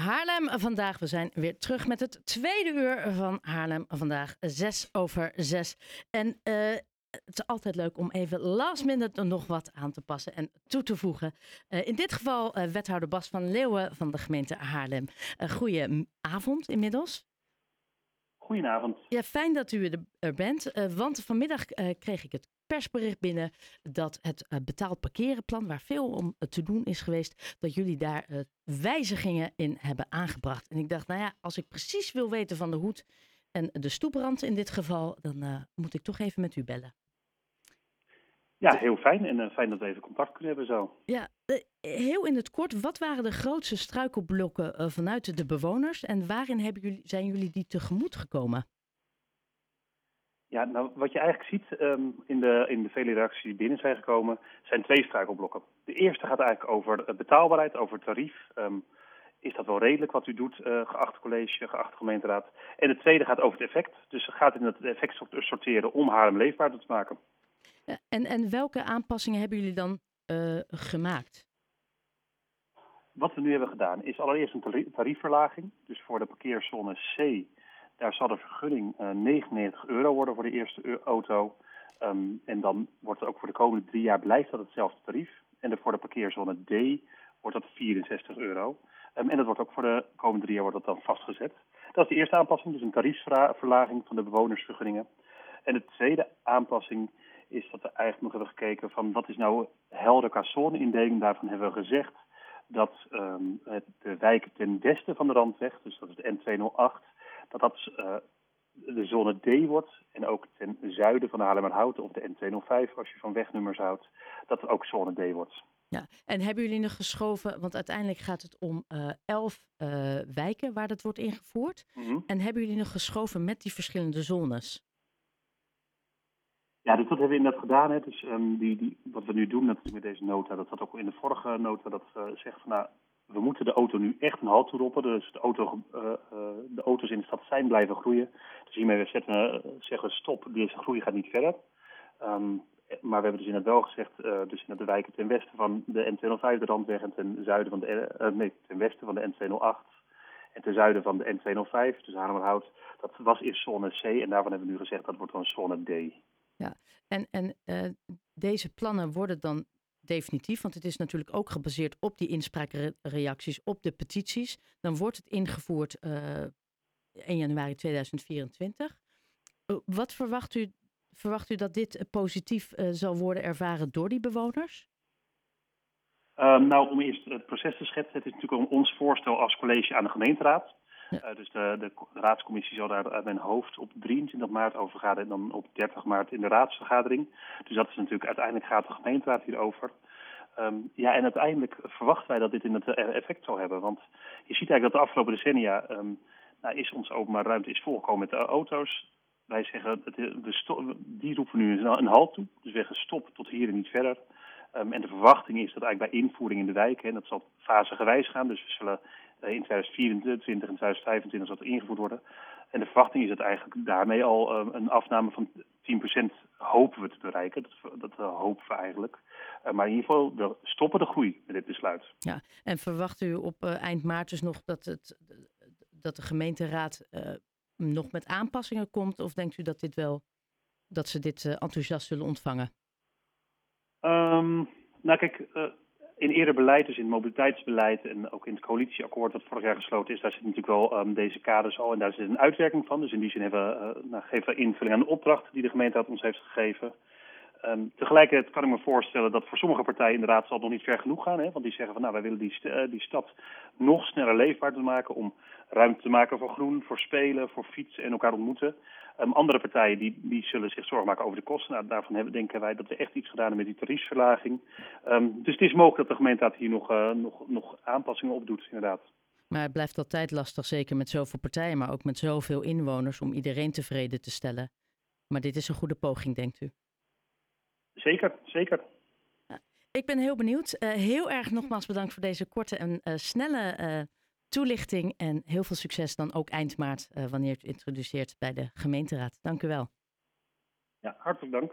Haarlem vandaag. We zijn weer terug met het tweede uur van Haarlem vandaag, zes over zes. En uh, het is altijd leuk om even last minute nog wat aan te passen en toe te voegen. Uh, in dit geval uh, wethouder Bas van Leeuwen van de gemeente Haarlem. Goeie avond inmiddels. Goedenavond. Ja, fijn dat u er bent, want vanmiddag kreeg ik het persbericht binnen dat het uh, betaald parkerenplan, waar veel om te doen is geweest, dat jullie daar wijzigingen in hebben aangebracht. En ik dacht, nou ja, als ik precies wil weten van de hoed en de stoeprand in dit geval, dan moet ik toch even met u bellen. Ja, heel fijn. En fijn dat we even contact kunnen hebben zo. Ja, heel in het kort, wat waren de grootste struikelblokken vanuit de bewoners en waarin hebben jullie, zijn jullie die tegemoet gekomen? Ja, nou, wat je eigenlijk ziet um, in, de, in de vele reacties die binnen zijn gekomen, zijn twee struikelblokken. De eerste gaat eigenlijk over betaalbaarheid, over tarief. Um, is dat wel redelijk wat u doet, uh, geachte college, geachte gemeenteraad? En de tweede gaat over het effect. Dus het gaat in het effect sorteren om Haarlem leefbaar te maken. Ja, en, en welke aanpassingen hebben jullie dan uh, gemaakt? Wat we nu hebben gedaan is allereerst een tariefverlaging. Dus voor de parkeerzone C daar zal de vergunning uh, 99 euro worden voor de eerste auto. Um, en dan wordt het ook voor de komende drie jaar blijft dat hetzelfde tarief. En voor de parkeerzone D wordt dat 64 euro. Um, en dat wordt ook voor de komende drie jaar wordt dat dan vastgezet. Dat is de eerste aanpassing, dus een tariefverlaging van de bewonersvergunningen. En de tweede aanpassing is dat we eigenlijk nog hebben gekeken van wat is nou helder qua zone-indeling. Daarvan hebben we gezegd dat um, het, de wijken ten westen van de Randweg, dus dat is de N208, dat dat uh, de zone D wordt. En ook ten zuiden van Haarlemmerhout of de N205, als je van wegnummers houdt, dat het ook zone D wordt. Ja, en hebben jullie nog geschoven, want uiteindelijk gaat het om uh, elf uh, wijken waar dat wordt ingevoerd. Mm -hmm. En hebben jullie nog geschoven met die verschillende zones? Ja, dus dat hebben we inderdaad gedaan. Dus um, die, die, wat we nu doen met deze nota, dat had ook in de vorige nota, dat uh, zegt van nou, we moeten de auto nu echt een halt toeroepen. Dus de, auto, uh, uh, de auto's in de stad zijn blijven groeien. Dus hiermee zetten zeggen we stop, deze groei gaat niet verder. Um, maar we hebben dus inderdaad wel gezegd, dus in de wijken ten westen van de N205, de Randweg, en ten zuiden van de, nee, ten westen van de N208 en ten zuiden van de N205, dus Haarlemmerhout, dat was eerst zone C en daarvan hebben we nu gezegd dat wordt dan zone D. Ja, en, en uh, deze plannen worden dan definitief, want het is natuurlijk ook gebaseerd op die inspraakreacties, op de petities. Dan wordt het ingevoerd uh, 1 januari 2024. Uh, wat verwacht u, verwacht u dat dit positief zal worden ervaren door die bewoners? Um, nou, om eerst het proces te schetsen, het is natuurlijk ons voorstel als college aan de gemeenteraad. Uh, dus de, de, raadscommissie zal daar uit mijn hoofd op 23 maart over gaan en dan op 30 maart in de raadsvergadering. Dus dat is natuurlijk, uiteindelijk gaat de gemeenteraad hierover. Um, ja, en uiteindelijk verwachten wij dat dit in het effect zal hebben. Want je ziet eigenlijk dat de afgelopen decennia um, nou, is onze openbare ruimte is volgekomen met de auto's. Wij zeggen, die roepen nu een, halt toe. Dus we zeggen stop tot hier en niet verder. Um, en de verwachting is dat eigenlijk bij invoering in de wijken, en dat zal fasegewijs gaan, dus we zullen in 2024 en 2025 zal het ingevoerd worden. En de verwachting is dat eigenlijk daarmee al um, een afname van 10% hopen we te bereiken. Dat, dat uh, hopen we eigenlijk. Uh, maar in ieder geval, we stoppen de groei met dit besluit. Ja, en verwacht u op uh, eind maart dus nog dat, het, dat de gemeenteraad nog met aanpassingen komt? Of denkt u dat, dit wel, dat ze dit enthousiast zullen ontvangen? Um, nou kijk, in eerder beleid, dus in het mobiliteitsbeleid en ook in het coalitieakkoord dat vorig jaar gesloten is, daar zit natuurlijk wel um, deze kaders al en daar zit een uitwerking van. Dus in die zin hebben uh, nou, geven we invulling aan de opdracht die de gemeenteraad ons heeft gegeven. Um, tegelijkertijd kan ik me voorstellen dat voor sommige partijen inderdaad zal het nog niet ver genoeg gaan. Hè? Want die zeggen van nou wij willen die, uh, die stad nog sneller leefbaar te maken om ruimte te maken voor groen, voor spelen, voor fietsen en elkaar ontmoeten. Um, andere partijen die, die zullen zich zorgen maken over de kosten. Nou, daarvan hebben, denken wij dat we echt iets gedaan hebben met die tariefsverlaging. Um, dus het is mogelijk dat de gemeenteraad hier nog, uh, nog, nog aanpassingen op doet, inderdaad. Maar het blijft altijd lastig, zeker met zoveel partijen, maar ook met zoveel inwoners, om iedereen tevreden te stellen. Maar dit is een goede poging, denkt u? Zeker, zeker. Ik ben heel benieuwd. Uh, heel erg nogmaals bedankt voor deze korte en uh, snelle uh, toelichting. En heel veel succes dan ook eind maart, wanneer u het introduceert bij de gemeenteraad. Dank u wel. Ja, hartelijk dank.